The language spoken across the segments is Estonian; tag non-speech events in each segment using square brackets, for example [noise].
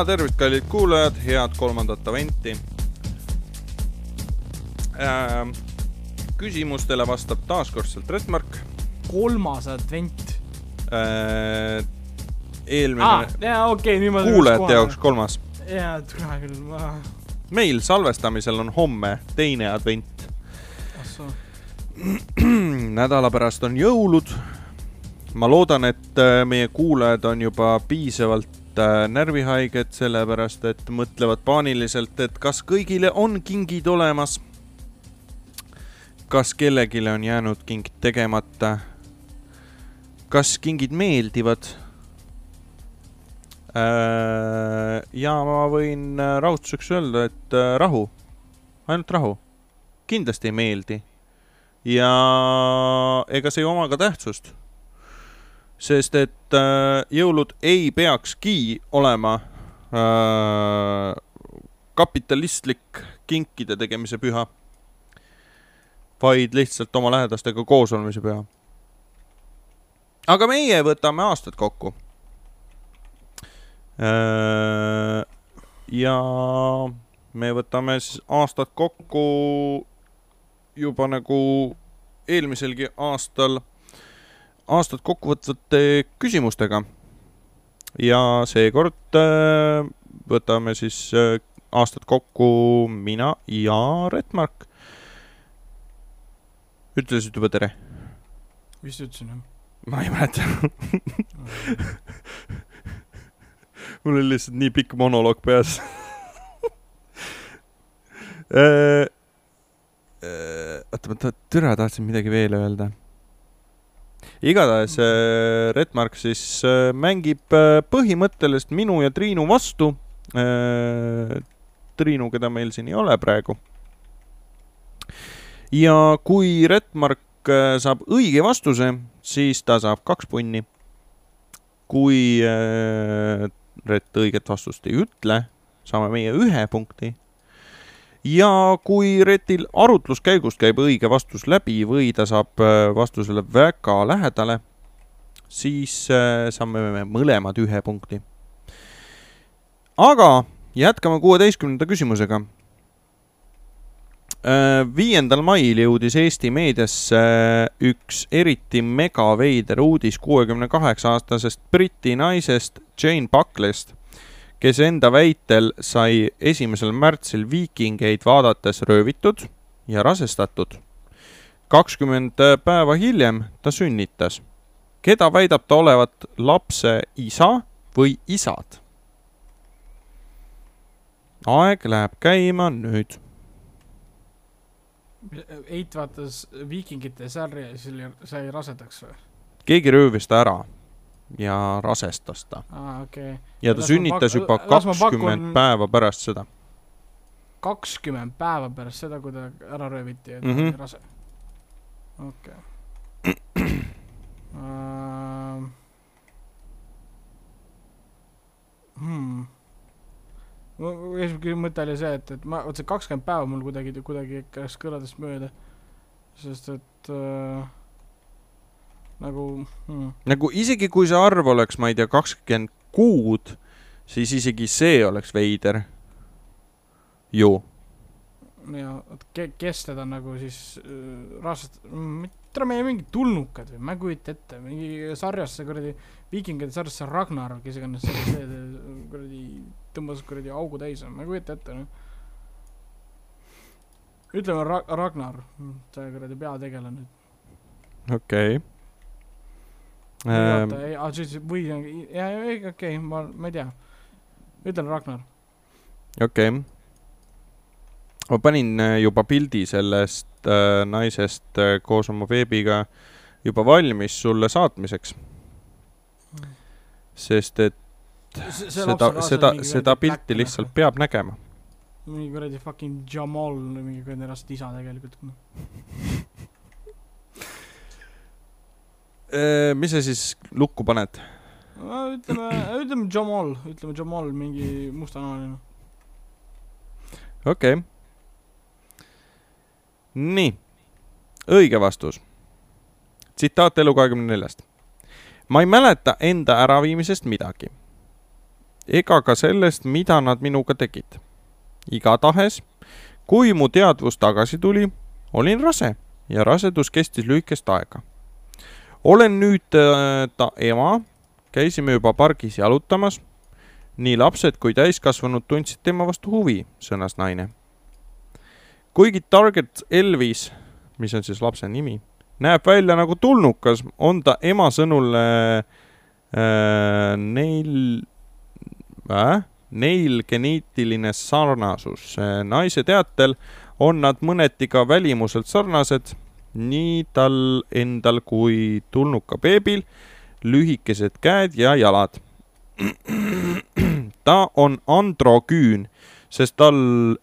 ja tervist, kallid kuulajad, head kolmandat aventi äh,. küsimustele vastab taaskordselt Redmark kolmas advent äh,. eelmine ah, jaa, okei okay,, nüüd ma kuulajate jaoks kolmas. jaa, tule küll, ma. meil salvestamisel on homme teine advent. [clears throat] nädala pärast on jõulud. ma loodan, et äh, meie kuulajad on juba piisavalt närvihaiged, sellepärast et mõtlevad paaniliselt, et kas kõigile on kingid olemas. kas kellelegi on jäänud king tegemata? kas kingid meeldivad? Äh, ja ma võin raudsuseks öelda, et rahu, ainult rahu, kindlasti ei meeldi ja ega see ei oma ka tähtsust. Sest et äh, jõulud ei peakski olema äh, kapitalistlik kinkide tegemise püha, vaid lihtsalt oma lähedastega koos olemise püha. aga meie võtame aastad kokku äh,. ja me võtame siis aastad kokku juba nagu eelmiselgi aastal aastat kokkuvõtvate küsimustega. ja seekord äh, võtame siis äh, aastat kokku mina ja Retmark. ütlesid juba tere? vist ütlesin jah. ma ei mäleta [laughs] mul oli lihtsalt nii pikk monoloog peas [laughs] äh, oota, ma türa tahtsin midagi veel öelda. Igatahes äh, Redmark siis äh, mängib põhimõtteliselt minu ja Triinu vastu. Triinu, keda meil siin ei ole praegu. ja kui Redmark saab õige vastuse, siis ta saab kaks punni. kui Rett õiget vastust ei ütle, saame meie ühe punkti ja kui Retil arutluskäigust käib õige vastus läbi või ta saab äh, vastusele väga lähedale, siis äh, saame me mõlemad ühe punkti. aga jätkame kuueteistkümnenda küsimusega. Äh, viiendal mail jõudis Eesti meediasse üks eriti megaveider uudis kuuekümne kaheksa aastasest Briti naisest Jane Buckley'st kes enda väitel sai esimesel märtsil viikingeid vaadates röövitud ja rasestatud. kakskümmend päeva hiljem ta sünnitas. keda väidab ta olevat lapse isa või isad? aeg läheb käima nüüd. Eit vaatas viikingite sarja ja siis sai rasedaks või? keegi röövis ta ära ja rasestas ta ah,. Okay. ja ta las sünnitas juba kakskümmend päeva pärast seda. kakskümmend päeva pärast seda, kui ta ära rööviti ja ta mm -hmm. oli rase? okei [clears throat] okay. uh.... Hmm esimene mõte oli see, et, et ma, vot see kakskümmend päeva mul kuidagi, kuidagi käis kõladest mööda, sest et äh, nagu hmm.. nagu isegi kui see arv oleks, ma ei tea, kakskümmend kuud, siis isegi see oleks veider. ju. ja, ke-, kes teda nagu siis äh, rasvast-, tere, meie mingid tulnukad või, ma ei kujuta ette, mingi sarjasse kuradi, viikingide sarjasse Ragnar, kes iganes see, see kuradi tõmbas kuradi augu täis, ma ei kujuta ette, noh. ütleme Ra-, Ragnar, see kuradi peategelane. okei okay oota, ei, aa, siis või, jaa, okei, ma, ma ei tea. ütlen Ragnar. okei okay. ma panin äh, juba pildi sellest äh, naisest äh, koos oma veebiga juba valmis sulle saatmiseks. sest et S seda, seda, seda pilti lihtsalt näha. peab nägema. mingi kuradi fucking Jamal, mingi kuradi rast isa tegelikult [laughs] Äh, mis sa siis lukku paned? ütleme, ütleme Jamal, ütleme Jamal, mingi mustanahaline. okei okay.. nii, õige vastus. tsitaat Elu kahekümne neljast. ma ei mäleta enda äraviimisest midagi. ega ka sellest, mida nad minuga tegid. igatahes, kui mu teadvus tagasi tuli, olin rase ja rasedus kestis lühikest aega. Olen nüüd äh, ta ema, käisime juba pargis jalutamas. nii lapsed kui täiskasvanud tundsid tema vastu huvi, sõnas naine. kuigi Target Elvis, mis on siis lapse nimi, näeb välja nagu tulnukas, on ta ema sõnul äh, äh, neil äh,, neil geneetiline sarnasus. naise teatel on nad mõneti ka välimuselt sarnased, nii tal endal kui tulnuka beebil, lühikesed käed ja jalad. [clears throat] ta on androküün, sest tal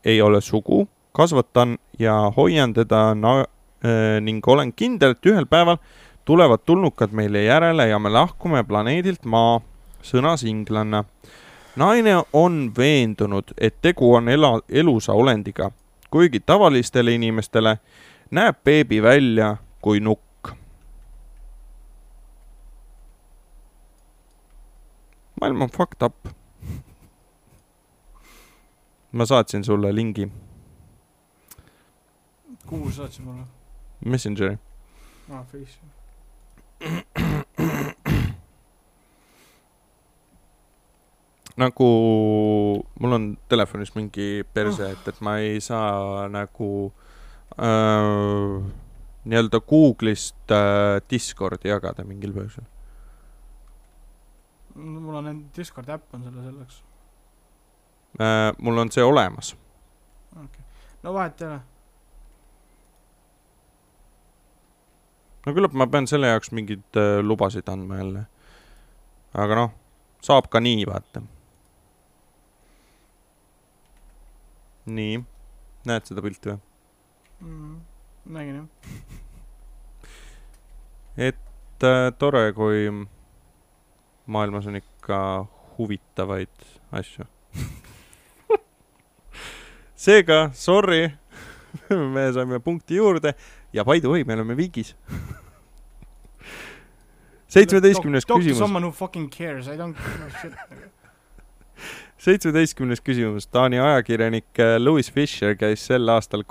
ei ole sugu, kasvatan ja hoian teda äh, ning olen kindel, et ühel päeval tulevad tulnukad meile järele ja me lahkume planeedilt Maa, sõnas inglanna. naine on veendunud, et tegu on ela, elusa olendiga, kuigi tavalistele inimestele näeb beebi välja kui nukk. maailm on fucked up. ma saatsin sulle lingi kuhu sa saatsid mulle Messengeri. aa ah, Face nagu mul on telefonis mingi perse, et, et ma ei saa nagu äh, nii-öelda Google'ist äh, Discordi jagada mingil põhjusel. mul on end- Discordi äpp on selle selleks Äh, mul on see olemas. no vahet ei ole no küllap ma pean selle jaoks mingeid äh, lubasid andma jälle. aga noh, saab ka nii, vaata. nii, näed seda pilti või? Mm, nägin jah. Et äh, tore, kui maailmas on ikka huvitavaid asju. [laughs] seega, sorry, [laughs] me saime punkti juurde ja by the way, me oleme viigis. [laughs] seitsmeteistkümnes küsimus, someone who fucking cares I don't no shit. Seitsmeteistkümnes küsimus, Taani ajakirjanik äh, Louis Fisher käis sel aastal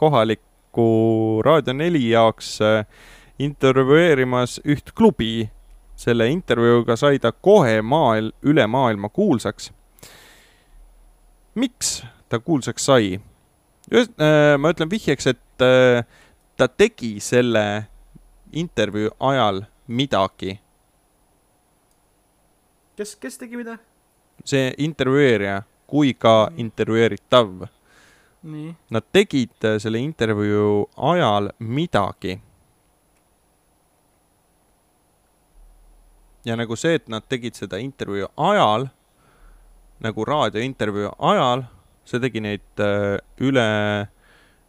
kohaliku Raadio neli jaoks äh, intervjueerimas üht klubi. selle intervjuuga sai ta kohe maail-, üle maailma kuulsaks. miks ta kuulsaks sai? ma ütlen vihjeks, et äh, ta tegi selle intervjuu ajal midagi. kes, kes tegi mida? see intervjueerija kui ka intervjueeritav Nad tegid äh, selle intervjuu ajal midagi. ja nagu see, et nad tegid seda intervjuu ajal, nagu raadiointervjuu ajal, see tegi neid äh, üle,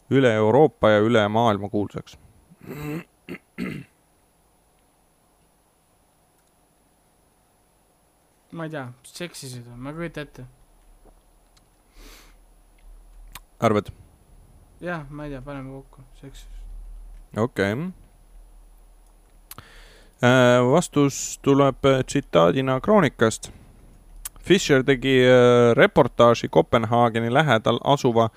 üle Euroopa ja üle maailma kuulsaks. ma ei tea seksisid või ma ei kujuta ette arvad? jah ma ei tea paneme kokku seksisid okei okay.. vastus tuleb äh, tsitaadina Kroonikast. Fischer tegi äh, reportaaži Kopenhaageni lähedal asuva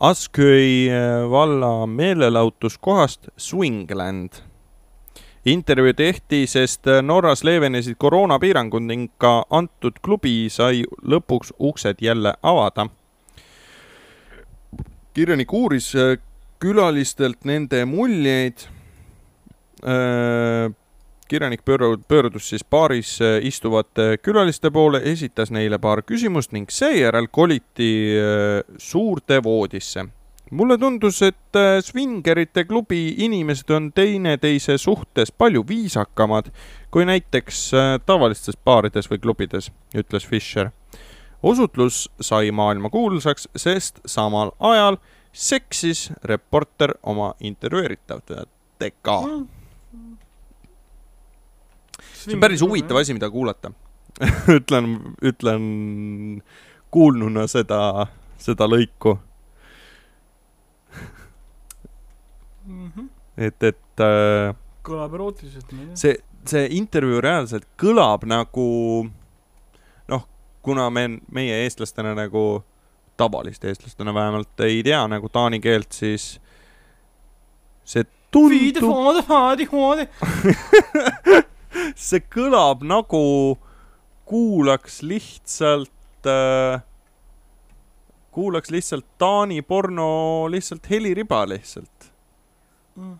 Askøi äh, valla meelelahutuskohast Swingland. intervjuu tehti, sest äh, Norras leevenesid koroonapiirangud ning ka antud klubi sai lõpuks uksed jälle avada. Kirjanik uuris äh, külalistelt nende muljeid. kirjanik pöördu-, pöördus siis baaris äh, istuvate külaliste poole, esitas neile paar küsimust ning seejärel koliti äh, suurde voodisse. mulle tundus, et äh, Swingerite klubi inimesed on teineteise suhtes palju viisakamad kui näiteks äh, tavalistes baarides või klubides, ütles Fischer. Osutlus sai maailma kuulsaks, sest samal ajal seksis reporter oma intervjueeritavatega. see on päris huvitav asi, mida kuulata. [laughs] ütlen, ütlen kuulnuna seda, seda lõiku, Mhm. et, et äh, kõlab erootiliselt see, see intervjuu reaalselt kõlab nagu noh, kuna me, meie eestlastena nagu, tavaliste eestlastena vähemalt ei tea nagu taani keelt, siis see tundub, [laughs] see kõlab nagu kuulaks lihtsalt äh,, kuulaks lihtsalt taani porno lihtsalt heliriba lihtsalt. [laughs]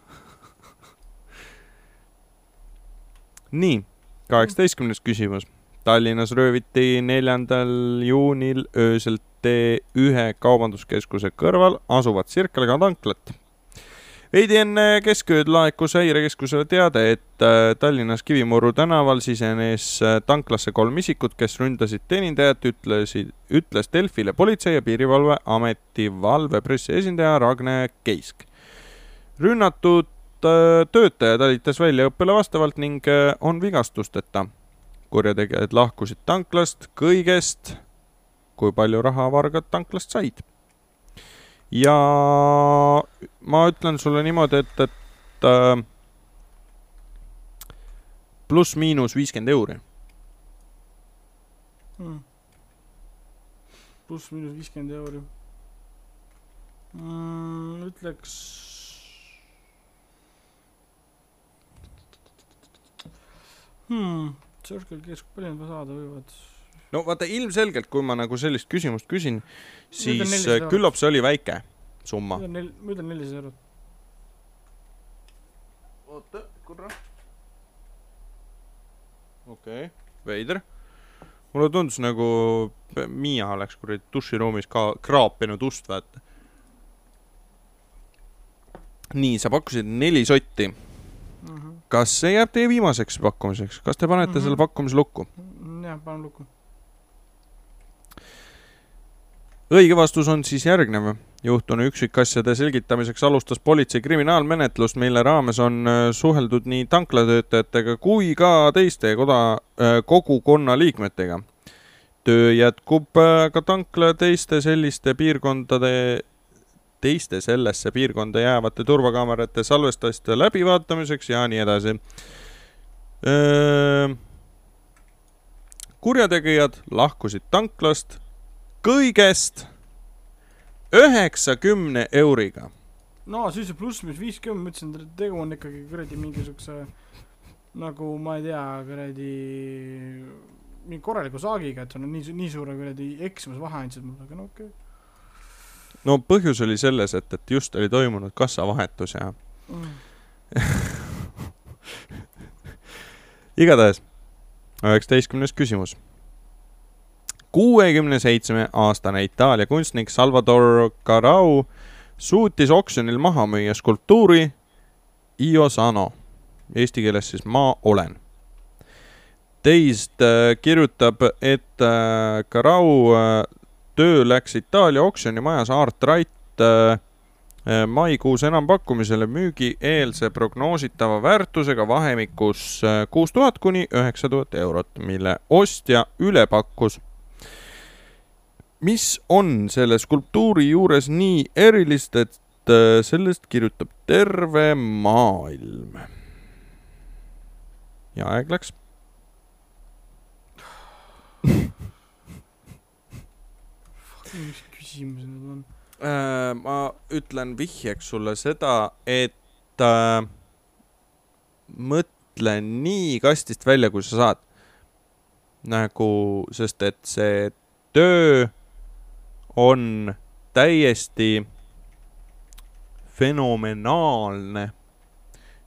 nii, kaheksateistkümnes küsimus. Tallinnas rööviti neljandal juunil öösel T1 kaubanduskeskuse kõrval asuvat Sirkelaga tanklat. veidi enne keskööd laekus häirekeskusele teade, et äh, Tallinnas Kivimuru tänaval sisenes äh, tanklasse kolm isikut, kes ründasid teenindajat, ütlesid, ütles Delfile Politsei- ja Piirivalveameti valvepressi esindaja Ragne Keisk. rünnatud äh, töötaja talitas väljaõppele vastavalt ning on vigastusteta. Kurjategijad lahkusid tanklast kõigest, kui palju raha vargad tanklast said. ja ma ütlen sulle niimoodi, et, et äh, pluss-miinus viiskümmend euri. pluss-miinus viiskümmend euri mm,. ütleks. Hmm, Circle K, palju nad saada võivad? no vaata, ilmselgelt, kui ma nagu sellist küsimust küsin, siis Ütlen 400 eurot. küllap see oli väike summa ma ütlen nelisada eurot. oota, korra. okei okay., veider. mulle tundus nagu Miia oleks kuradi duširuumis ka kraapinud ust, vaata. nii, sa pakkusid neli sotti. Kas see jääb teie viimaseks pakkumiseks, kas te panete mm. -hmm. selle pakkumise lukku? jah, panen lukku. õige vastus on siis järgnev. juhtunu üksikasjade selgitamiseks alustas politsei kriminaalmenetlust, mille raames on äh, suheldud nii tanklatöötajatega kui ka teiste koda, kogukonna liikmetega. töö jätkub äh, ka tankla teiste selliste piirkondade, teiste sellesse piirkonda jäävate turvakaamerate salvestiste läbivaatamiseks ja nii edasi. kurjategijad lahkusid tanklast kõigest üheksakümne euriga. no siis see pluss-miinus viiskümmend, ma ütlesin, et tegu on ikkagi kuradi mingisuguse nagu ma ei tea, kuradi mingi korraliku saagiga, et sa nüüd nii, nii suure kuradi eksimuse vahe andsid mulle, aga no okei okay. No põhjus oli selles, et, et just oli toimunud kassavahetus ja mm.. igatahes üheksateistkümnes küsimus. kuuekümne seitsme aastane Itaalia kunstnik Salvador Carau suutis oksjonil maha müüa skulptuuri Io Sano, eesti keeles siis Ma olen. teist äh, kirjutab, et äh, Carau äh, töö läks Itaalia oksjonimajas Art Right äh, äh, maikuus enampakkumisele müügieelse prognoositava väärtusega vahemikus äh, kuus tuhat kuni üheksa tuhat eurot, mille ostja üle pakkus. mis on selle skulptuuri juures nii erilist, et sellest kirjutab terve maailm? ja aeg läks. [laughs] mis küsimused need on? Äh, ma ütlen vihjeks sulle seda, et äh, mõtle nii kastist välja, kui sa saad. nagu, sest et see töö on täiesti fenomenaalne.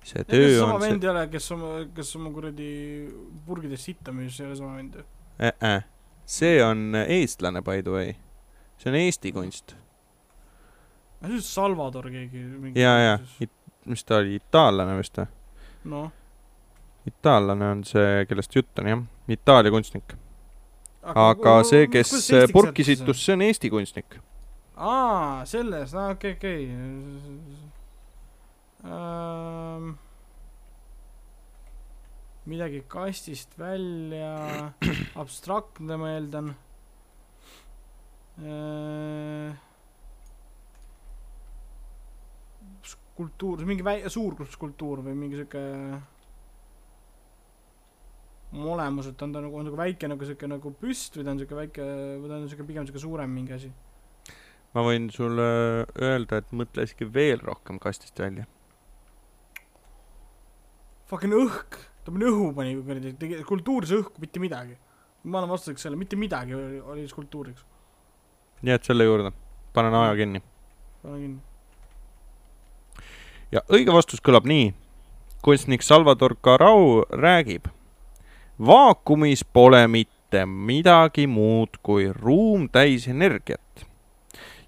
see töö sama on see vend ei ole, kes oma, kes oma kuradi purgides sitta müüs, ei ole sama vend ju? äh,, äh, see on eestlane by the way, see on Eesti kunst. see on Salvador keegi ja, ja, mis ta oli, itaallane vist või? noh, itaallane on see, kellest jutt on jah, Itaalia kunstnik. aga see, kes purki sittus, see on Eesti kunstnik. aa, selles, aa okei, okei. midagi kastist välja, abstraktne, ma eeldan. skulptuur, mingi väi-, suur skulptuur või mingi sihuke oma olemuselt on ta nagu, on nagu väike nagu siuke nagu püst või ta on siuke väike, või ta on siuke pigem siuke suurem mingi asi. ma võin sulle öelda, et mõtle isegi veel rohkem kastist välja. Fucking õhk, ta pani õhu pani kuradi, tegi skulptuuris õhku mitte midagi. ma olen vastuseks selle, mitte midagi oli skulptuuriks. Jääd selle juurde, panen aja kinni. pane kinni. ja õige vastus kõlab nii. kunstnik Salvador Carau räägib. vaakumis pole mitte midagi muud kui ruum täis energiat.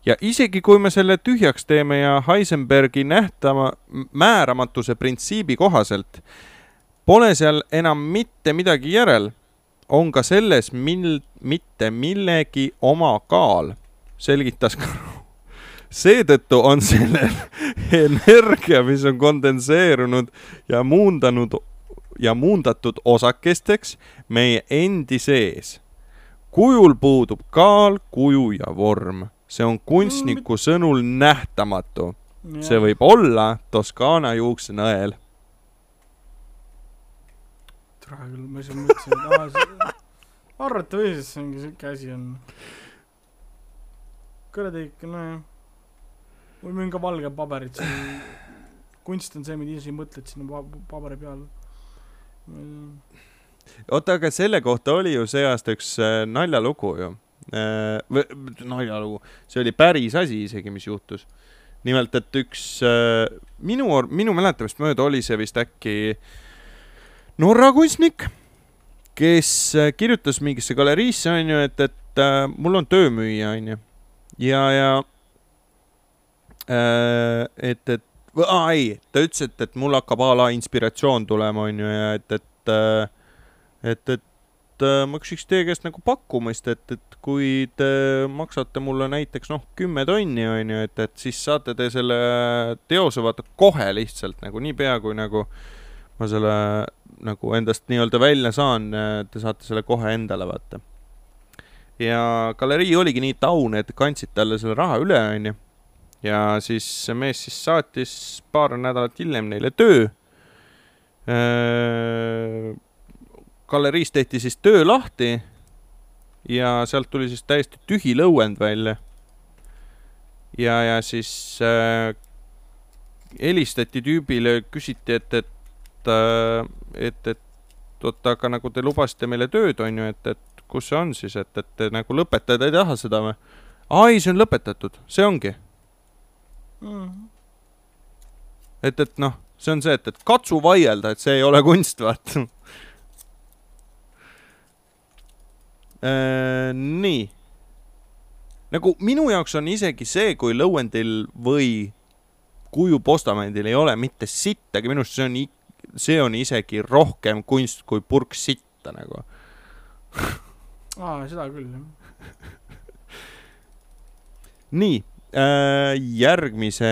ja isegi kui me selle tühjaks teeme ja Heisenbergi nähtama, määramatuse printsiibi kohaselt pole seal enam mitte midagi järel, on ka selles mil-, mitte millegi oma kaal, selgitas Carau. seetõttu on sellel energia, mis on kondenseerunud ja muundanud ja muundatud osakesteks meie endi sees. kujul puudub kaal, kuju ja vorm. see on kunstniku sõnul nähtamatu. see võib olla Toskaana juuksenõel. tore küll, ma ise mõtlesin, et aa, arvata või siis mingi siuke asi on. Kuradi ikka, nojah. või mingi valge paberit seal. kunst on see, mida ise mõtled sinna pa- paberi peale. oota, aga selle kohta oli ju see aasta üks äh, naljalugu ju. või naljalugu, see oli päris asi isegi, mis juhtus. nimelt, et üks äh, minu, minu mäletamist mööda oli see vist äkki Norra kunstnik, kes äh, kirjutas mingisse galeriisse, onju, et, et äh, mul on töömüüja, onju. ja, ja äh, et, et, aa ei, ta ütles, et, et mul hakkab a la inspiratsioon tulema, onju, ja et, et äh, et, et äh, ma küsiks teie käest nagu pakkumist, et, et kui te maksate mulle näiteks noh, kümme tonni onju, et, et siis saate te selle teose vaata kohe lihtsalt nagu niipea kui nagu ma selle nagu endast nii-öelda välja saan, te saate selle kohe endale vaata. Ja galerii oligi nii taune, et kandsid talle selle raha üle onju. ja siis see mees siis saatis paar nädalat hiljem neile töö galeriis tehti siis töö lahti ja sealt tuli siis täiesti tühi lõuend välja. ja, ja siis äh, helistati tüübile, küsiti, et, et et, et oota, aga nagu te lubasite meile tööd, on ju, et, et kus see on siis, et, et nagu lõpetada ei taha seda või? aa ei, see on lõpetatud, see ongi. et, et noh, see on see, et, et katsu vaielda, et see ei ole kunst, vaata. nii. nagu minu jaoks on isegi see, kui lõuendil või kujupostamendil ei ole mitte sittagi, minu arust see on, see on isegi rohkem kunst kui purk sitta nagu. [laughs] aa, seda küll, jah. nii äh,, järgmise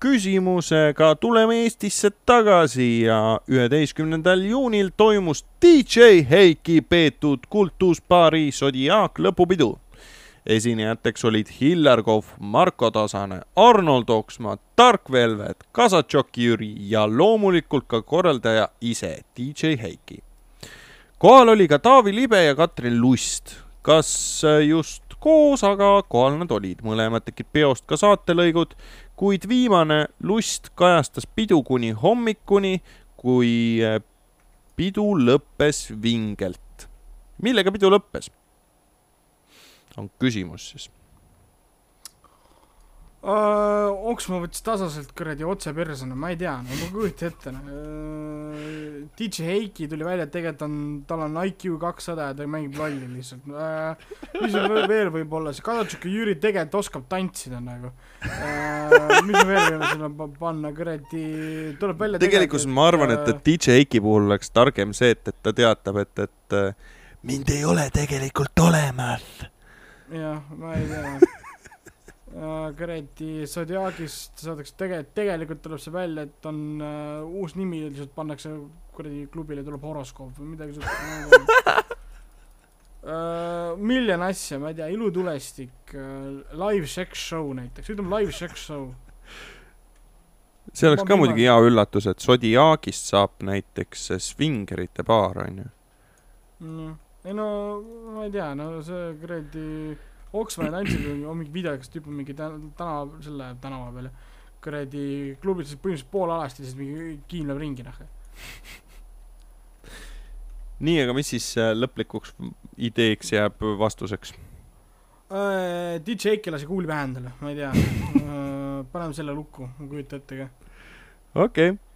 küsimusega tuleme Eestisse tagasi ja üheteistkümnendal juunil toimus DJ Heiki peetud kultusbaari Zodiac lõpupidu. esinejateks olid Hillar Kohv, Marko Tasane, Arnold Oksmaa, Dark Velvet, Kasatšoki Jüri ja loomulikult ka korraldaja ise, DJ Heiki. Kohal oli ka Taavi Libe ja Katrin Lust, kas just koos, aga kohal nad olid, mõlemad tegid peost ka saatelõigud, kuid viimane Lust kajastas pidu kuni hommikuni, kui pidu lõppes vingelt. millega pidu lõppes? on küsimus siis. Uh, Oksmaa võttis tasaselt kuradi otse persona, ma ei tea, no ma ei kujuta ette no.. DJ Heiki tuli välja, et tegelikult on, tal on IQ kakssada ja ta mängib lolli lihtsalt uh,. mis veel- veel võib olla, see Kadatšuk ja Jüri tegelikult oskab tantsida nagu uh,. mis veel võime sinna pa- panna, kuradi, tuleb välja. tegelikult ma arvan, et, et DJ Heiki puhul oleks targem see, et, et ta teatab, et, et äh, mind ei ole tegelikult olemas. jah, ma ei tea uh,. Kuradi Zodiacist saadakse tegelikult, tegelikult tuleb see välja, et on uh, uus nimi, lihtsalt pannakse kuradi klubile tuleb horoskoop või midagi siukest uh,. miljon asja, ma ei tea, ilutulestik uh,, live sex show näiteks, ütleme live sex show. see oleks Ma ka muidugi hea üllatus, et Zodiacist saab näiteks svingerite paar, onju. mm.. ei no ma ei tea, no see kuradi Oksmani tantsil on mingi video, kas tüüp on mingi tän- tänava, selle tänava peal ja kuradi klubis põhimõtteliselt pool alast ja siis mingi kiimleb ringi noh. nii, aga mis siis äh, lõplikuks ideeks jääb vastuseks? Äh, DJ Eiki lasi kuuli pähe endale, ma ei tea. [laughs] paneme selle lukku, ma ei kujuta ette ka. okei okay..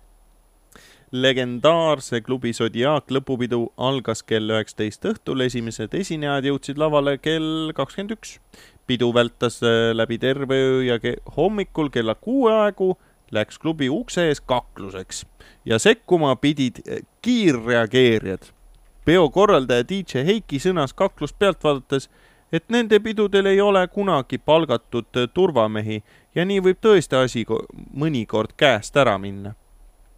Legendaarse klubi Zodiac lõpupidu algas kell üheksateist õhtul, esimesed esinejad jõudsid lavale kell kakskümmend üks. pidu vältas äh, läbi terve öö ja ke- hommikul kella kuue aegu läks klubi ukse ees kakluseks ja sekkuma pidid äh, kiirreageerijad. peo korraldaja DJ Heiki sõnas kaklust pealt vaadates, et nende pidudel ei ole kunagi palgatud äh, turvamehi ja nii võib tõesti asi ko- mõnikord käest ära minna.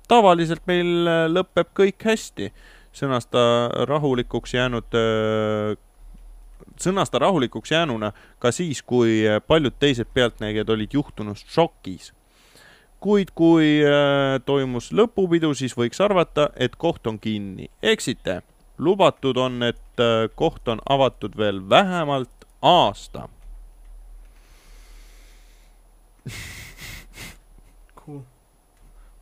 Tavaliselt meil äh, lõpeb kõik hästi, sõnas ta rahulikuks jäänud, sõnas ta rahulikuks jäänuna ka siis, kui äh, paljud teised pealtnägijad olid juhtunust šokis. kuid kui äh, toimus lõpupidu, siis võiks arvata, et koht on kinni. eksite, lubatud on, et äh, koht on avatud veel vähemalt aasta.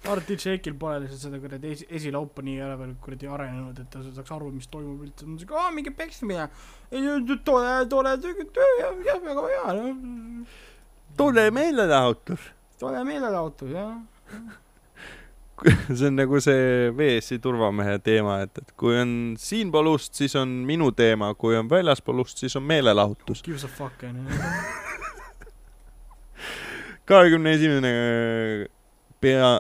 Ma DJ Eikil pole lihtsalt seda kuradi esi, esilaupa nii ära veel kuradi arenenud, et ta saaks aru, mis toimub üldse. on siuke, aa mingi peksmine. tore, tore töö, jah, väga hea, noh. tore meelelahutus. tore meelelahutus, jah. [laughs] see on nagu see WS-i turvamehe teema, et, et kui on siinpool ust, siis on minu teema, kui on väljaspool ust, siis on meelelahutus. Gives a fuck, onju. kahekümne esimene pea,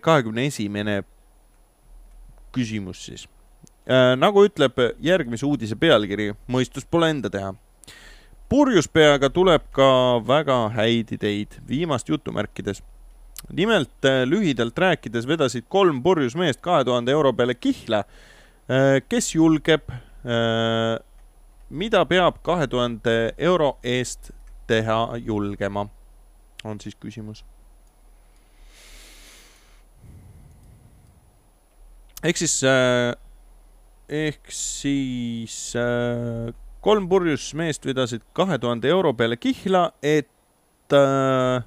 kahekümne esimene küsimus siis. nagu ütleb järgmise uudise pealkiri, mõistus pole enda teha. purjuspeaga tuleb ka väga häid ideid, viimast jutumärkides. nimelt äh, lühidalt rääkides vedasid kolm purjus meest kahe tuhande euro peale kihla. kes julgeb, mida peab kahe tuhande euro eest teha julgema, on siis küsimus ehk siis äh,, ehk siis äh, kolm purjus meest vedasid kahe tuhande euro peale kihla, et äh,,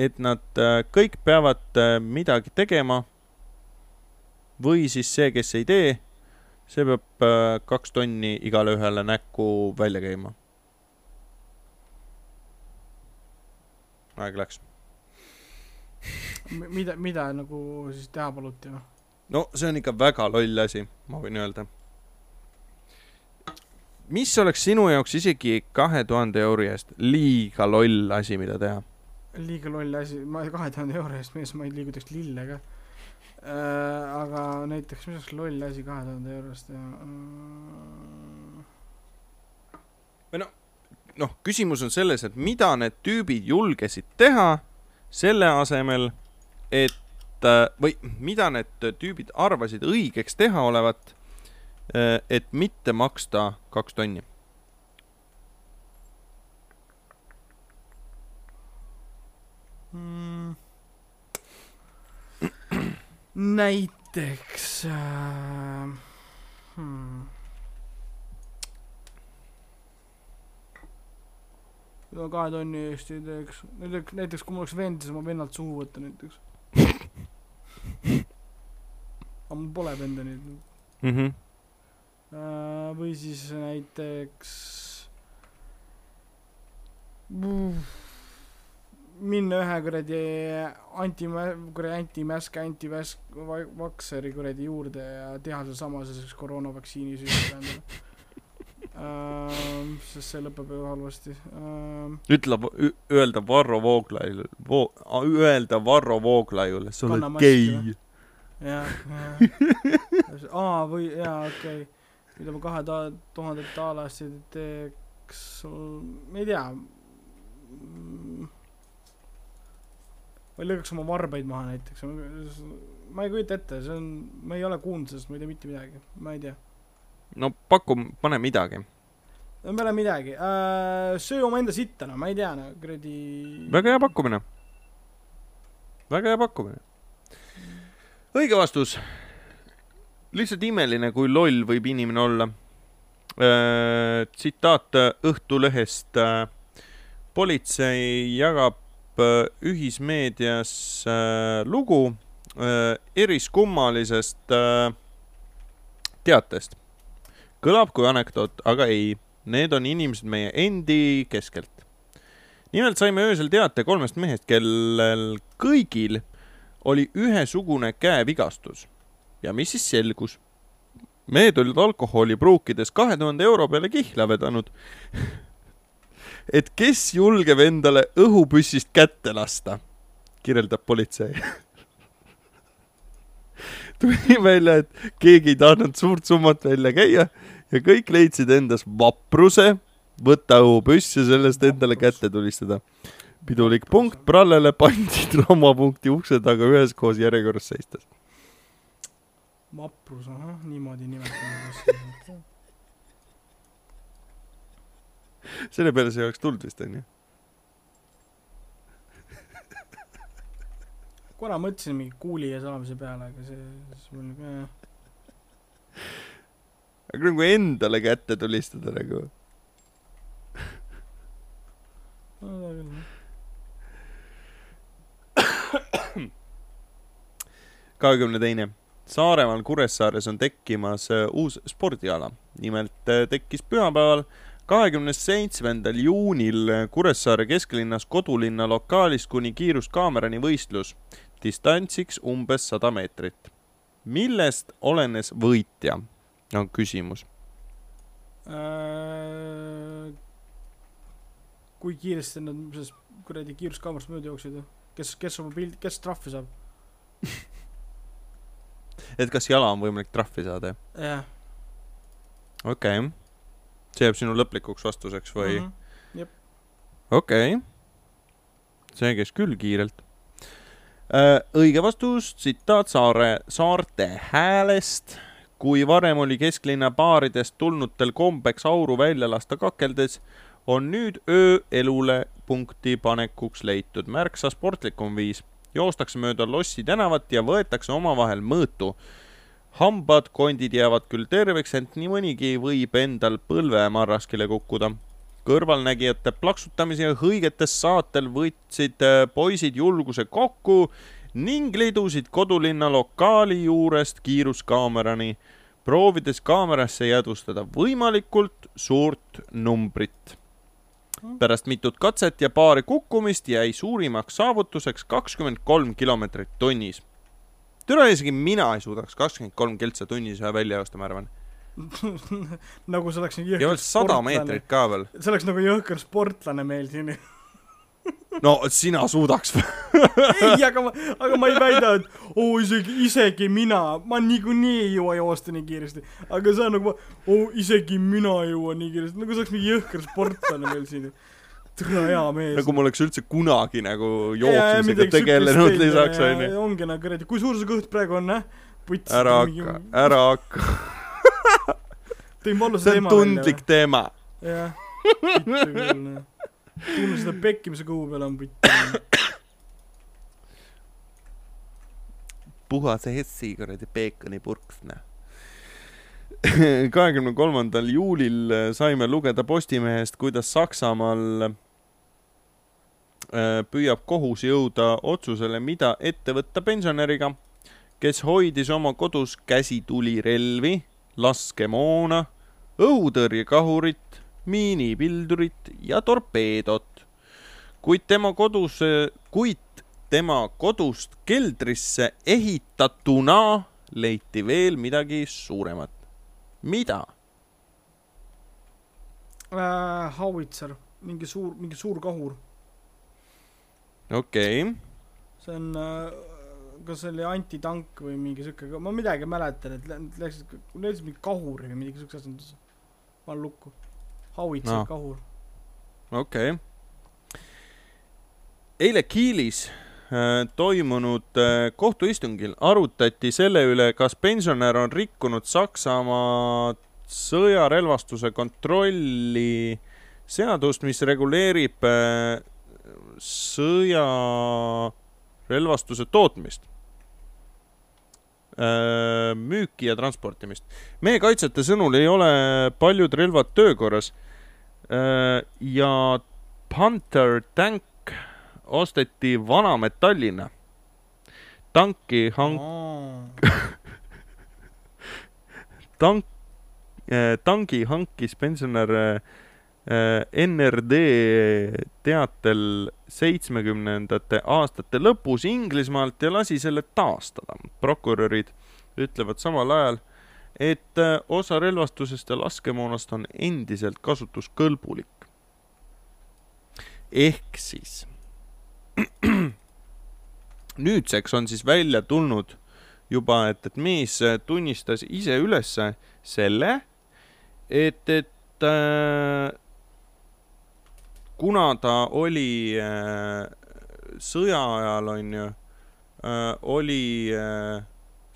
et nad äh, kõik peavad äh, midagi tegema. või siis see, kes ei tee, see peab äh, kaks tonni igale ühele näkku välja käima. aeg läks. mida, mida nagu siis teha paluti, noh. No see on ikka väga loll asi, ma võin öelda. mis oleks sinu jaoks isegi kahe tuhande euri eest liiga loll asi, mida teha? liiga loll asi, ma kahe tuhande euro eest mees, ma ei liigutaks lille ka äh,. aga näiteks, mis oleks loll asi kahe tuhande euro eest teha äh,? noh, küsimus on selles, et mida need tüübid julgesid teha selle asemel, et või mida need tüübid arvasid õigeks teha olevat, et mitte maksta kaks tonni. mm.. näiteks äh, hmm.. kahe tonni eest ei teeks, näiteks, näiteks kui mul oleks vend, siis ma vennalt suhu võtta näiteks. Aga mul pole venda nüüd Mm -hmm. või siis näiteks minna ühe kuradi anti, kuradi antimäske, antiväsk-, vakseri kuradi juurde ja teha seesama siis koroonavaktsiini süsti endale. Sest see lõpeb ju halvasti uh,. ütle, öelda Varro Vooglaiule, öelda Varro Vooglaiule, sa oled gei. jah, jah. [laughs] aa, või jaa, okei okay.. mida ma kahe ta-, tuhandet ei teeks, ma ei tea. ma lõikaks oma varbaid maha näiteks, ma ei kujuta ette, see on, ma ei ole kuulnud sellest, ma ei tea mitte midagi, ma ei tea. No paku, pane midagi. no oleme midagi äh,, söö omaenda sitta, no ma ei tea, no kuradi. väga hea pakkumine. väga hea pakkumine. õige vastus. lihtsalt imeline, kui loll võib inimene olla. tsitaat Õhtulehest. politsei jagab äh, ühismeedias äh, lugu äh, eriskummalisest äh, teatest. Kõlab kui anekdoot, aga ei, need on inimesed meie endi keskelt. nimelt saime öösel teate kolmest mehest, kellel kõigil oli ühesugune käevigastus. ja mis siis selgus? mehed olid alkoholi pruukides kahe tuhande euro peale kihla vedanud. [laughs] et kes julgeb endale õhupüssist kätte lasta, kirjeldab politsei. [laughs] tuli välja, et keegi ei tahtnud suurt summat välja käia ja kõik leidsid endas vapruse võtta õhupüss ja sellest endale kätte tulistada. pidulik punkt prallele pandi [laughs] traumapunkti ukse taga üheskoos järjekorras seistes. vaprus, ahah, niimoodi nimetame. [laughs] selle peale see oleks tulnud vist onju. Korra mõtlesin mingi kuuli ja salamise peale, aga see, siis mul nagu jah. aga nagu endale kätte tulistada nagu. kahekümne teine. Saaremaal Kuressaares on tekkimas äh, uus spordiala. nimelt äh, tekkis pühapäeval, kahekümne seitsmendal juunil Kuressaare kesklinnas kodulinna lokaalis kuni kiiruskaamerani võistlus. Distantsiks umbes sada meetrit. millest olenes võitja, on küsimus. Äh, kui kiiresti nad sellest kuradi kiiruskaamerast mööda jooksid või? kes, kes oma pilt, kes trahvi saab? [laughs] et kas jala on võimalik trahvi saada? jah. okei okay.. see jääb sinu lõplikuks vastuseks või? -hmm. okei okay.. see käis küll kiirelt. Õige vastus, tsitaat Saare, Saarte Häälest. kui varem oli kesklinna baaridest tulnutel kombeks auru välja lasta kakeldes, on nüüd ööelule punkti panekuks leitud märksa sportlikum viis. joostakse mööda Lossi tänavat ja võetakse omavahel mõõtu. hambad, kondid jäävad küll terveks, ent nii mõnigi võib endal põlvemarraskile kukkuda kõrvalnägijate plaksutamise ja hõigetes saatel võtsid äh, poisid julguse kokku ning lidusid kodulinna lokaali juurest kiiruskaamerani, proovides kaamerasse jäädvustada võimalikult suurt numbrit. pärast mitut katset ja paari kukkumist jäi suurimaks saavutuseks kakskümmend kolm kilomeetrit tunnis. türa isegi mina ei suudaks kakskümmend kolm keltsa tunnis ühe välja joosta, ma arvan. [laughs] nagu see oleks nagu ja veel sada meetrit. ka veel. see oleks nagu jõhker sportlane meil siin. [laughs] no sina suudaks [laughs] ei, aga ma, aga ma ei väida, et oo isegi, isegi mina, ma niikuinii ei jõua joosta nii kiiresti. aga see on nagu, oo isegi mina ei jõua nii kiiresti, nagu see oleks mingi jõhker sportlane meil siin. tule hea mees. nagu ma oleks üldse kunagi nagu jooksmisega tegelenud lisaks onju. ongi nagu kuradi, kui suur su kõht praegu on, puts. ära hakka, ära hakka, tõin vallusa see on tundlik teema. jah, vittu küll, noh. tunnen seda pekki, mis su kõhu peal on, putt. puhas Hessi kuradi peekonipurks, noh. [laughs] kahekümne kolmandal juulil saime lugeda Postimehest, kuidas Saksamaal äh, püüab kohus jõuda otsusele, mida ette võtta pensionäriga, kes hoidis oma kodus käsitulirelvi, laskemoona, õhutõrjekahurit, miinipildurit ja torpeedot. kuid tema kodus, kuid tema kodust keldrisse ehitatuna leiti veel midagi suuremat. mida? äh,. Howitzer, mingi suur, mingi suur kahur. okei okay., see on äh,, kas see oli antitank või mingi siuke, ma midagi mäletan, et lä- läksid, leidsid mingi kahuri või midagi siukest asja. panen lukku. Howitzer no., kahur. okei okay.. eile Kiilis äh, toimunud äh, kohtuistungil arutati selle üle, kas pensionär on rikkunud Saksamaa sõjarelvastuse kontrolli seadust, mis reguleerib äh, sõjarelvastuse tootmist. äh, müüki ja transportimist. meie kaitsjate sõnul ei ole paljud relvad töökorras äh, ja Panther tank osteti vanametallina. tanki hank-, [laughs] tank, tangi hankis pensionär äh, NRD teatel seitsmekümnendate aastate lõpus Inglismaalt ja lasi selle taastada. prokurörid ütlevad samal ajal, et äh, osa relvastusest ja laskemoonast on endiselt kasutuskõlbulik. ehk siis [clears throat] nüüdseks on siis välja tulnud juba, et, et mees äh, tunnistas ise ülesse selle, et, et äh, kuna ta oli äh, sõja ajal, on ju äh,, oli äh,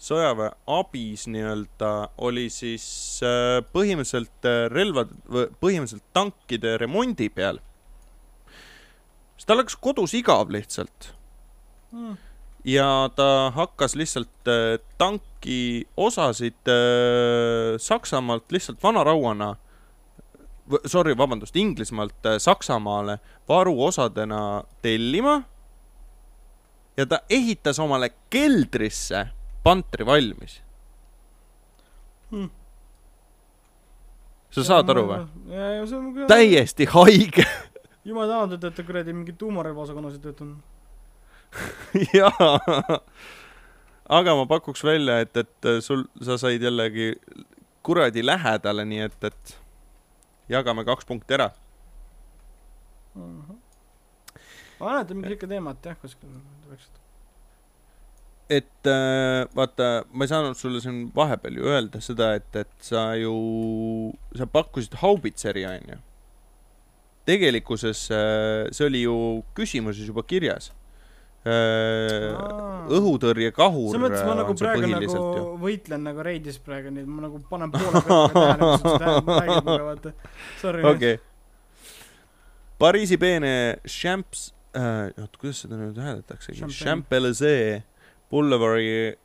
sõjaväe abis nii-öelda, oli siis äh, põhimõtteliselt äh, relvad, põhimõtteliselt tankide remondi peal. siis tal läks kodus igav lihtsalt Mm. ja ta hakkas lihtsalt äh, tanki osasid äh, Saksamaalt lihtsalt vanarauana, sorry, vabandust, Inglismaalt äh, Saksamaale varuosadena tellima. ja ta ehitas omale keldrisse pantri valmis. Hmm. sa saad aru või?? ja, ja see on küll. täiesti haige. [laughs] jumal tänatud, et ta kuradi mingi tuumarelvaosakonnas ei töötanud. [laughs] jaa, aga ma pakuks välja, et, et sul, sa said jällegi kuradi lähedale, nii et, et jagame kaks punkti ära. ma mäletan mingi siuke teemat jah, kuskil. et äh, vaata, ma ei saanud sulle siin vahepeal ju öelda seda, et, et sa ju, sa pakkusid haubitseri, onju. tegelikkuses äh, see oli ju küsimuses juba kirjas. Õhutõrjekahur selles mõttes ma nagu on see praegu nagu ju. võitlen nagu reidis praegu, nii et ma nagu panen poole peale tähele, mis sa räägid mulle, vaata. Sorry. okei okay.. Pariisi peene Champs äh,, oota, kuidas seda nüüd hääletaksegi? Champs-Élysées Boulevardi äh,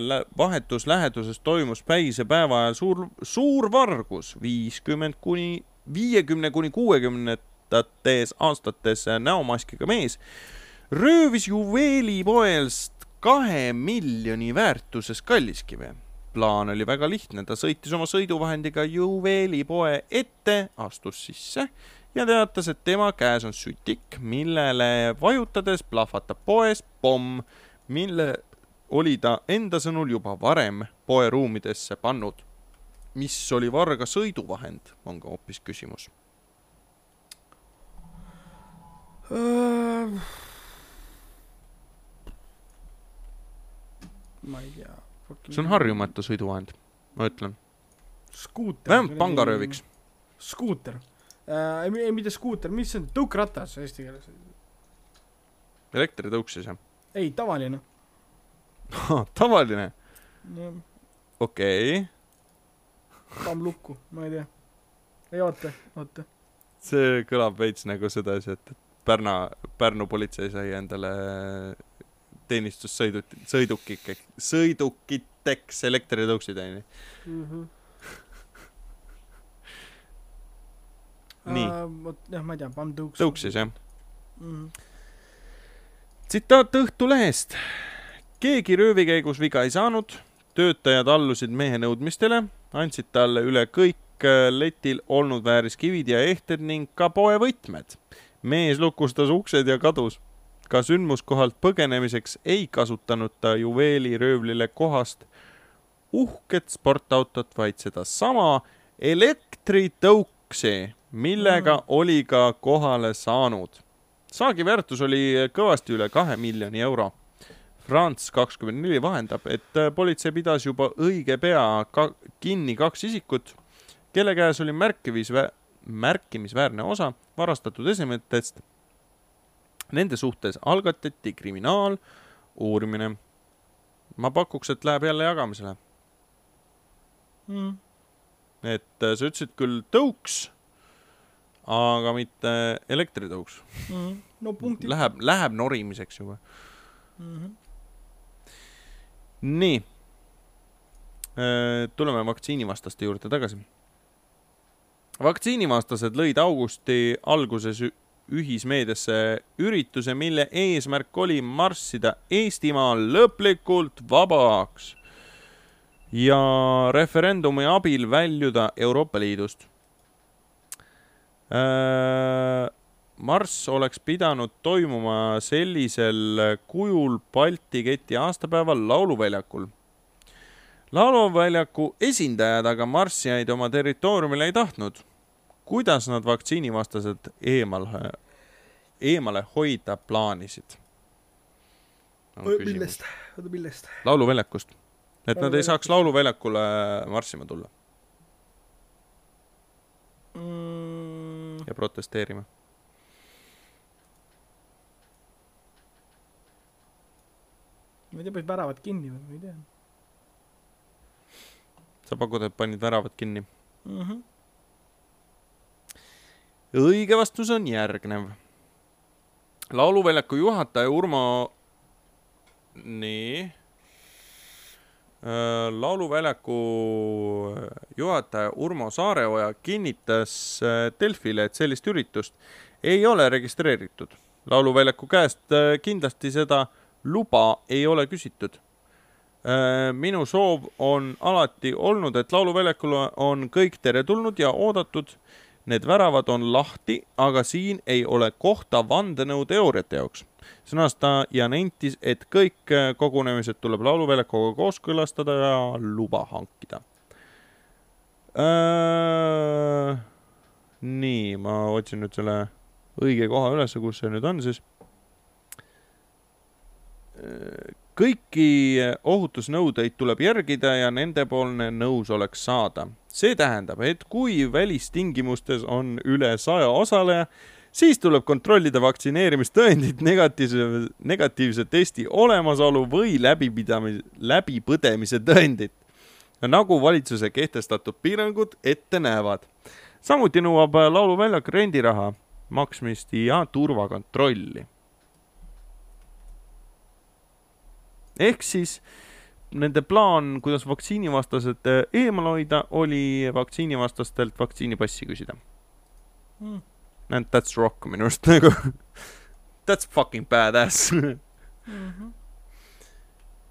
lä- vahetus läheduses toimus päisepäeva ajal suur, suur vargus, viiskümmend kuni, viiekümne kuni kuuekümnendates aastates näomaskiga mees röövis juveelipoest kahe miljoni väärtuses kalliskive plaan oli väga lihtne, ta sõitis oma sõiduvahendiga juveelipoe ette, astus sisse ja teatas, et tema käes on sütik, millele vajutades plahvatab poes pomm, mille oli ta enda sõnul juba varem poe ruumidesse pannud. mis oli varga sõiduvahend, on ka hoopis küsimus. Ma ei tea. see on. harjumatu sõiduvahend, ma ütlen. vähemalt pangarööviks. skuuter äh,. ei, mitte skuuter, mis see on, tõukratas eesti keeles. elektritõuks siis jah? ei, tavaline. [laughs] tavaline, okei okay.. pann lukku, ma ei tea. ei oota, oota. see kõlab veits nagu sedasi, et et Pärna, Pärnu politsei sai endale teenistussõidut-, sõidukik, sõidukiteks elektritõuksid, onju. Nii. vot jah, ma ei tea, pann tõuks. tõuksis jah. mm.. tsitaat Õhtulehest. keegi röövi käigus viga ei saanud, töötajad allusid mehe nõudmistele, andsid talle üle kõik äh, letil olnud vääriskivid ja ehted ning ka poevõtmed. mees lukustas uksed ja kadus. Ka sündmuskohalt põgenemiseks ei kasutanud ta juveeliröövlile kohast uhket sportautot, vaid sedasama elektritõuksi, millega Mm. oli ka kohale saanud saagi väärtus oli kõvasti üle kahe miljoni euro. France kakskümmend neli vahendab, et äh, politsei pidas juba õige pea ka kinni kaks isikut, kelle käes oli märkimisvä-, märkimisväärne osa varastatud esemetest. Nende suhtes algatati kriminaaluurimine. ma pakuks, et läheb jälle jagamisele, Mm. et äh, sa ütlesid küll tõuks, aga mitte elektritõuks. Mm. no punktid. Läheb, läheb norimiseks juba. Mm -hmm. nii, tuleme vaktsiinivastaste juurde tagasi. vaktsiinivastased lõid augusti alguses ühismeediasse ürituse, mille eesmärk oli marssida Eestimaal lõplikult vabaks ja referendumi abil väljuda Euroopa Liidust äh, marss oleks pidanud toimuma sellisel kujul Balti keti aastapäeval Lauluväljakul. lauluväljaku esindajad aga marssijaid oma territooriumile ei tahtnud. Kuidas nad vaktsiinivastased eemal, eemale hoida plaanisid? millest, oota millest? lauluväljakust. et nad ei saaks lauluväljakule marssima tulla mm.. ja protesteerima ma ei tea, panid väravad kinni või, ma ei tea. sa pakud, et panid väravad kinni mm? -hmm. Õige vastus on järgnev. lauluväljaku juhataja Urmo, nii äh, lauluväljaku juhataja Urmo Saareoja kinnitas äh, Delfile, et sellist üritust ei ole registreeritud. lauluväljaku käest äh, kindlasti seda luba ei ole küsitud. Äh, minu soov on alati olnud, et lauluväljakule on kõik teretulnud ja oodatud. Need väravad on lahti, aga siin ei ole kohta vandenõuteooriate jaoks. sõnas ta ja nentis, et kõik äh, kogunemised tuleb lauluväljakuga kooskõlastada ja luba hankida äh,. nii, ma otsin nüüd selle õige koha üles, kus see nüüd on siis kõiki ohutusnõudeid tuleb järgida ja nendepoolne nõusolek saada. see tähendab, et kui välistingimustes on üle saja osaleja, siis tuleb kontrollida vaktsineerimistõendit, negatiivse, negatiivse testi olemasolu või läbipidamise, läbipõdemise tõendit, nagu valitsuse kehtestatud piirangud ette näevad. samuti nõuab lauluväljak rendiraha maksmist ja turvakontrolli ehk siis nende plaan, kuidas vaktsiinivastased äh, eemal hoida, oli vaktsiinivastastelt vaktsiinipassi küsida mm.. And that's rock minu arust [laughs] nagu That's fucking badass Mhm.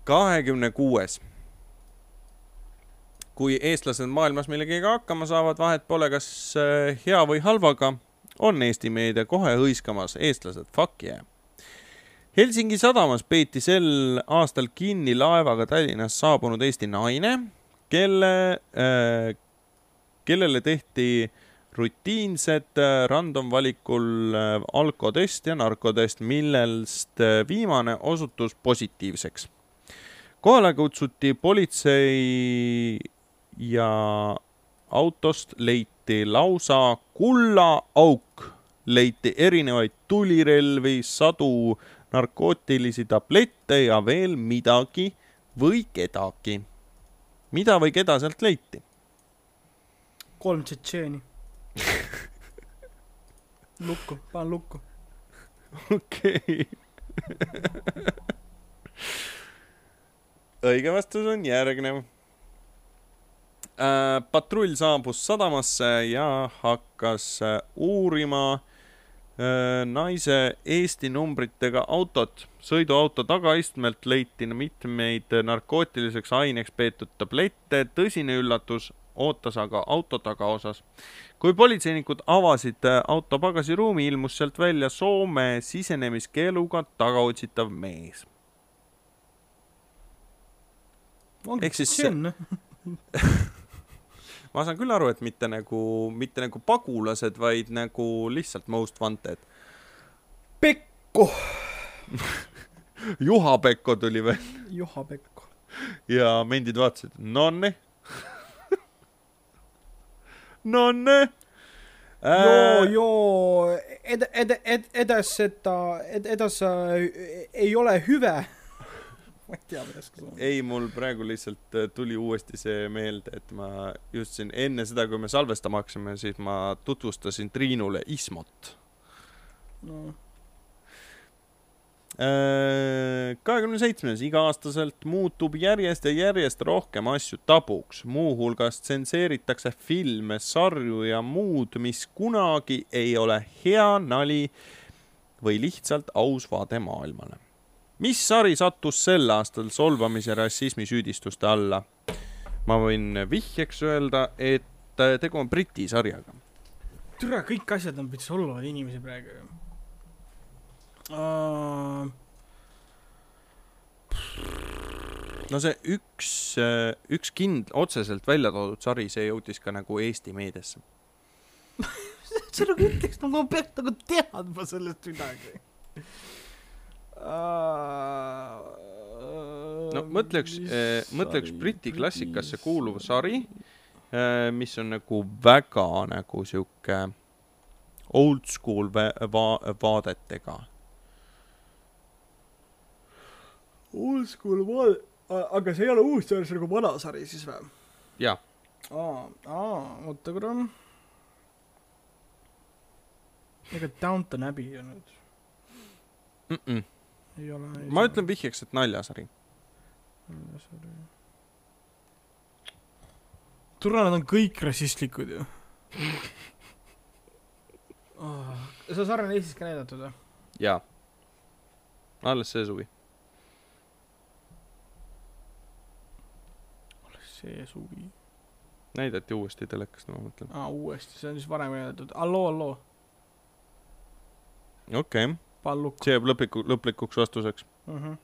kahekümne kuues. kui eestlased maailmas millegagi hakkama saavad, vahet pole, kas äh, hea või halvaga, on Eesti meedia kohe hõiskamas eestlased, fuck yeah Helsingi sadamas peeti sel aastal kinni laevaga Tallinnast saabunud Eesti naine, kelle äh,, kellele tehti rutiinset äh, random valikul äh, alkotest ja narkotest, millest äh, viimane osutus positiivseks. kohale kutsuti politsei ja autost leiti lausa kullaauk, leiti erinevaid tulirelvi, sadu narkootilisi tablette ja veel midagi või kedagi. mida või keda sealt leiti? kolm tšetšeeni [laughs] lukku, panen lukku. okei. õige vastus on järgnev äh,. patrull saabus sadamasse ja hakkas äh, uurima äh, Äh, naise Eesti numbritega autot. sõiduauto tagaistmelt leiti mitmeid narkootiliseks aineks peetud tablette, tõsine üllatus ootas aga auto tagaosas. kui politseinikud avasid äh, auto pagasiruumi, ilmus sealt välja Soome sisenemiskeeluga tagaotsitav mees. ehk siis see [laughs] ma saan küll aru, et mitte nagu, mitte nagu pagulased, vaid nagu lihtsalt most wanted. Pekko [laughs] Juha Pekko tuli veel. Juha Pekko. ja mendid vaatasid, nonne [laughs] nonne äh.... joo, joo, ed-, ed-, ed-, edas seda, ed-, edas äh, ei ole hüve [laughs] ma ei tea, mida oskad öelda. ei, mul praegu lihtsalt äh, tuli uuesti see meelde, et ma just siin enne seda, kui me salvestama hakkasime, siis ma tutvustasin Triinule Ismot no.. kahekümne seitsmes, iga-aastaselt muutub järjest ja järjest rohkem asju tabuks, muuhulgas tsenseeritakse filme, sarju ja muud, mis kunagi ei ole hea nali või lihtsalt aus vaade maailmale. Mis sari sattus sel aastal solvamise rassismi süüdistuste alla? ma võin vihjeks öelda, et tegu on Briti sarjaga. türa, kõik asjad on veits solvavad inimesi praegu ju uh.... no see üks, üks kind-, otseselt välja toodud sari, see jõudis ka nagu Eesti meediasse [laughs] sa nagu ütleks, no ma peaks nagu teadma sellest midagi. No mõtle üks, mõtle üks Briti klassikasse kuuluv sari, mis on nagu väga nagu sihuke old school va va vaadetega. Old school vaade, aga see ei ole uus sari, see on nagu vana sari siis või? jaa. aa, aa, oota korra ega Downton Abbey ju nüüd mm? -mm. Ei ole. ma saa. ütlen vihjeks, et naljasari. naljasari. tule, nad on kõik rassistlikud ju oh.. seda sarja on Eestis ka näidatud või? jaa. alles see suvi. alles see suvi. näidati uuesti telekast, ma mõtlen. aa, uuesti, see on siis varem näidatud. Alloo, alloo okei okay.. See jääb lõpliku, lõplikuks vastuseks uh. -huh.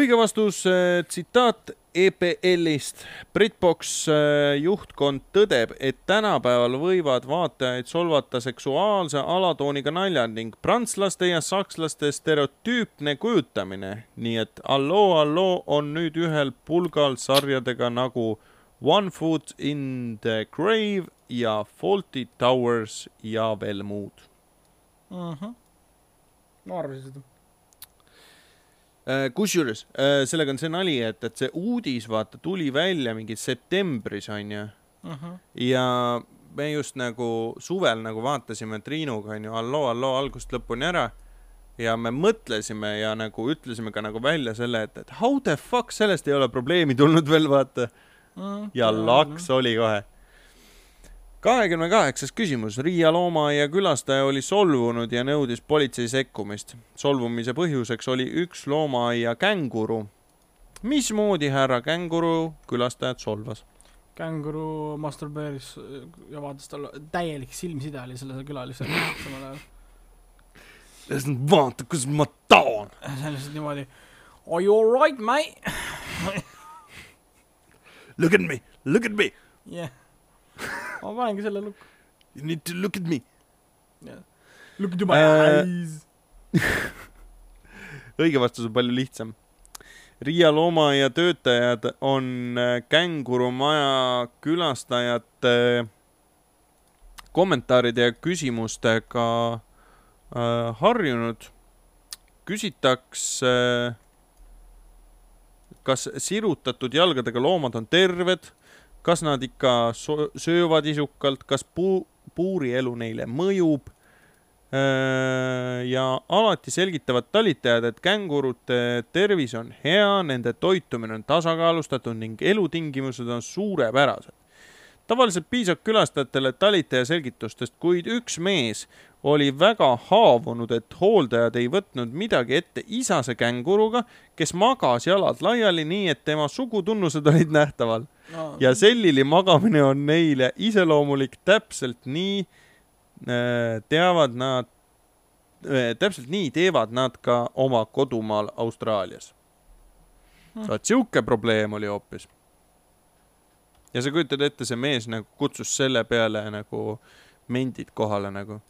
õige vastus äh,, tsitaat EPL-ist. Britbox äh, juhtkond tõdeb, et tänapäeval võivad vaatajaid solvata seksuaalse alatooniga naljad ning prantslaste ja sakslaste stereotüüpne kujutamine. nii et Alloo, alloo on nüüd ühel pulgal sarjadega nagu One Foot in the Grave ja Faulty Towers ja veel muud ahah, ma arvasin seda äh, kusjuures äh, sellega on see nali, et, et see uudis vaata tuli välja mingi septembris onju uh. -huh. ja me just nagu suvel nagu vaatasime Triinuga onju Halloo, halloo algusest lõpuni ära. ja me mõtlesime ja nagu ütlesime ka nagu välja selle, et, et how the fuck sellest ei ole probleemi tulnud veel vaata uh. -huh. ja laks oli kohe kahekümne kaheksas küsimus. Riia loomaaia külastaja oli solvunud ja nõudis politsei sekkumist. solvumise põhjuseks oli üks loomaaia känguru. mismoodi härra känguru külastajat solvas? känguru masturbeeris ja vaatas talle, täielik silmside oli sellel külalisel samal ajal. vaata, kus ma taon. see on lihtsalt niimoodi. Are you alright, mate Look at me, look at me. jah yeah ma panengi selle lukku. You need to look at me yeah.. Look into my uh, eyes [laughs] õige vastus on palju lihtsam. Riia loomaaia töötajad on äh, kängurumaja külastajate äh, kommentaaride ja küsimustega äh, harjunud. küsitakse äh, kas sirutatud jalgadega loomad on terved kas nad ikka söövad isukalt, kas puu, puurielu neile mõjub. ja alati selgitavad talitajad, et kängurute tervis on hea, nende toitumine on tasakaalustatud ning elutingimused on suurepärased tavaliselt piisab külastajatele talitaja selgitustest, kuid üks mees oli väga haavunud, et hooldajad ei võtnud midagi ette isase känguruga, kes magas jalad laiali, nii et tema sugutunnused olid nähtaval no.. ja sellili magamine on neile iseloomulik, täpselt nii äh, teavad nad, äh, täpselt nii teevad nad ka oma kodumaal Austraalias. Hmm. vaat sihuke probleem oli hoopis ja sa kujutad ette, see mees nagu kutsus selle peale nagu mendid kohale nagu.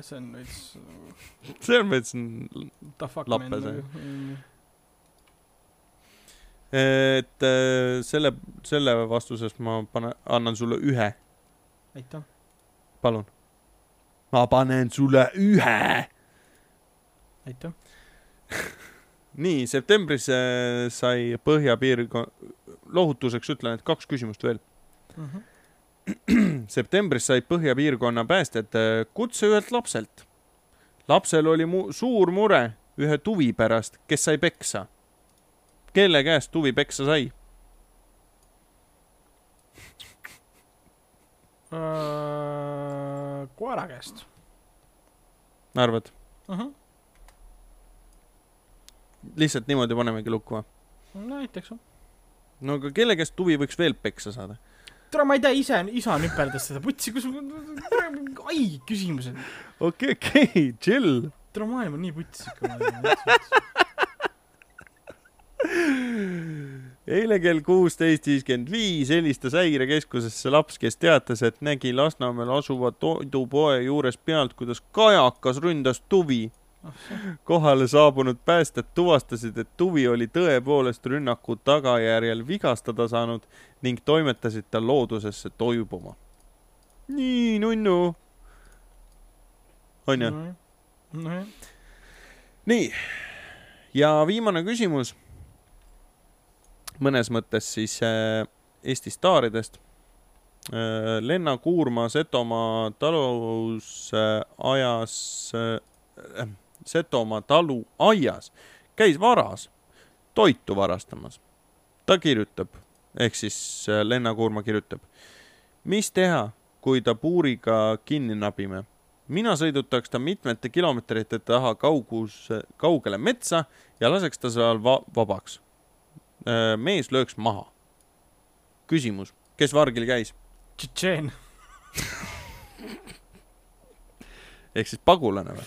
see on veits. see on veits lappes jah. Nagu, et äh, selle, selle vastusest ma panen, annan sulle ühe. aitäh. palun. ma panen sulle ühe. aitäh [laughs] nii, septembris äh, sai põhjapiirkond, lohutuseks ütlen, et kaks küsimust veel mm. -hmm. [clears throat] septembris said põhjapiirkonna päästjad äh, kutse ühelt lapselt. lapsel oli mu suur mure ühe tuvi pärast, kes sai peksa. kelle käest tuvi peksa sai? Äh, koera käest arvad? uh. -huh. lihtsalt niimoodi panemegi lukku või? näiteks. No aga kelle käest tuvi võiks veel peksa saada? tere, ma ei tea, ise, isa nüperdas seda putsi, kus, ai, küsimused. okei, okei, chill. tere, maailm on nii ikka. eile kell kuusteist viiskümmend viis helistas häirekeskusesse laps, kes teatas, et nägi Lasnamäel asuva toidupoe juures pealt, kuidas kajakas ründas tuvi. Kohale saabunud päästjad tuvastasid, et tuvi oli tõepoolest rünnaku tagajärjel vigastada saanud ning toimetasid ta loodusesse toibuma. nii nunnu. onju? nii, ja viimane küsimus. mõnes mõttes siis äh, Eesti staaridest äh,. Lenna Kuurma Setomaa talus äh, ajas äh,, Setomaa talu aias käis varas toitu varastamas. ta kirjutab, ehk siis äh, Lenna Kuurma kirjutab, mis teha, kui ta puuriga kinni nabime mina sõidutaks ta mitmete kilomeetrite taha kaugus, kaugele metsa ja laseks ta seal va vabaks. mees lööks maha. küsimus, kes vargil käis? Tšetšeen. [laughs] ehk siis pagulane või?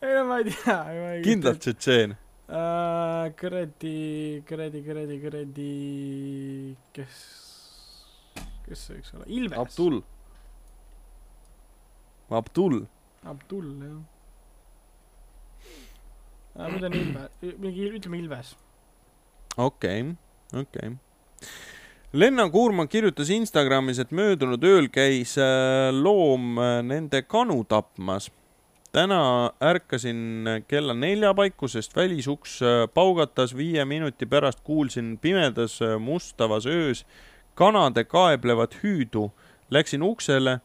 Ei no ma ei tea, kindlalt tšetšeen. äh,. kuradi, kuradi, kuradi, kuradi, kes, kes see võiks olla, Ilves. Abdul. Abdul. Abdul, jah. ma ütlen Ilve, mingi, ütleme Ilves. okei okay,, okei okay.. Lenna Kuurma kirjutas Instagramis, et möödunud ööl käis äh, loom nende kanu tapmas. Täna ärkasin kella nelja paiku, sest välisuks äh, paugatas, viie minuti pärast kuulsin pimedas äh, mustavas öös kanade kaeblevat hüüdu. Läksin uksele.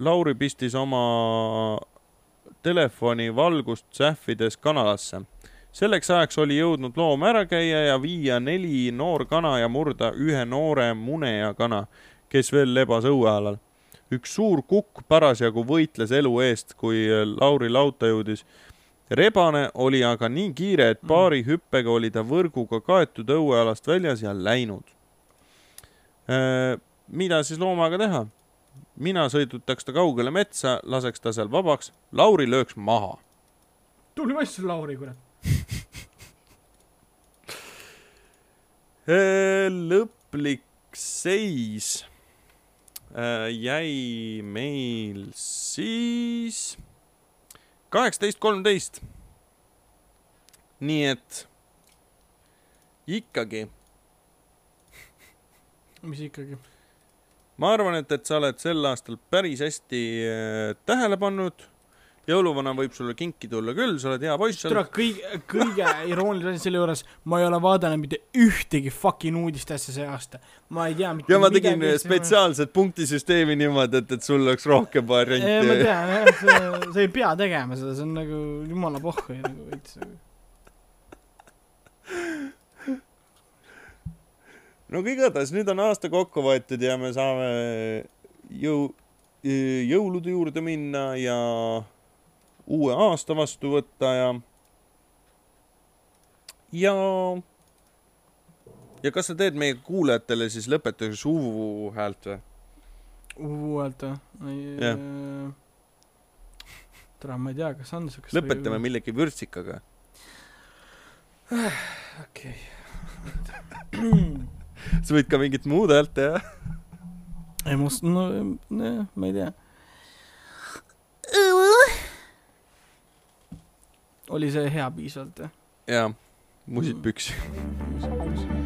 Lauri pistis oma telefoni valgust sähvides kanalasse selleks ajaks oli jõudnud loom ära käia ja viia neli noorkana ja murda ühe noore muneja kana, kes veel lebas õuealal. Üks suur kukk parasjagu võitles elu eest, kui Lauri lauta jõudis. rebane oli aga nii kiire, et paari hüppega oli ta võrguga kaetud õuealast väljas ja läinud. mida siis loomaga teha? mina sõidutaks ta kaugele metsa, laseks ta seal vabaks, Lauri lööks maha tubli mass, Lauri, kurat. [laughs] Äh, lõplik seis äh, jäi meil siis kaheksateist, kolmteist. nii et ikkagi, mis ikkagi? ma arvan, et, et sa oled sel aastal päris hästi äh, tähele pannud. Jõuluvana võib sulle kinki tulla küll, sa oled hea poiss olnud. kõige, kõige iroonilisem asi selle juures, ma ei ole vaadanud mitte ühtegi fucking uudist asja see aasta. ma ei tea mitte ja ma tegin spetsiaalset punktisüsteemi niimoodi, et, et sul oleks rohkem ma variante. tean jah, see, sa ei pea tegema seda, see on nagu jumala pohhu nagu veits nagu. no aga igatahes nüüd on aasta kokku võetud ja me saame jõu-, jõulude juurde minna ja uue aasta vastu võtta ja, ja, ja kas sa teed meie kuulajatele siis lõpetuseks Uvu häält või? uuelt või? Jah. tere, ma ei tea, kas on siukest. lõpetame millegi vürtsikaga. okei. sa võid ka mingit muud häält teha. ei ma, no, ma ei tea. Oli see hea piisavalt jah? jaa, püksi.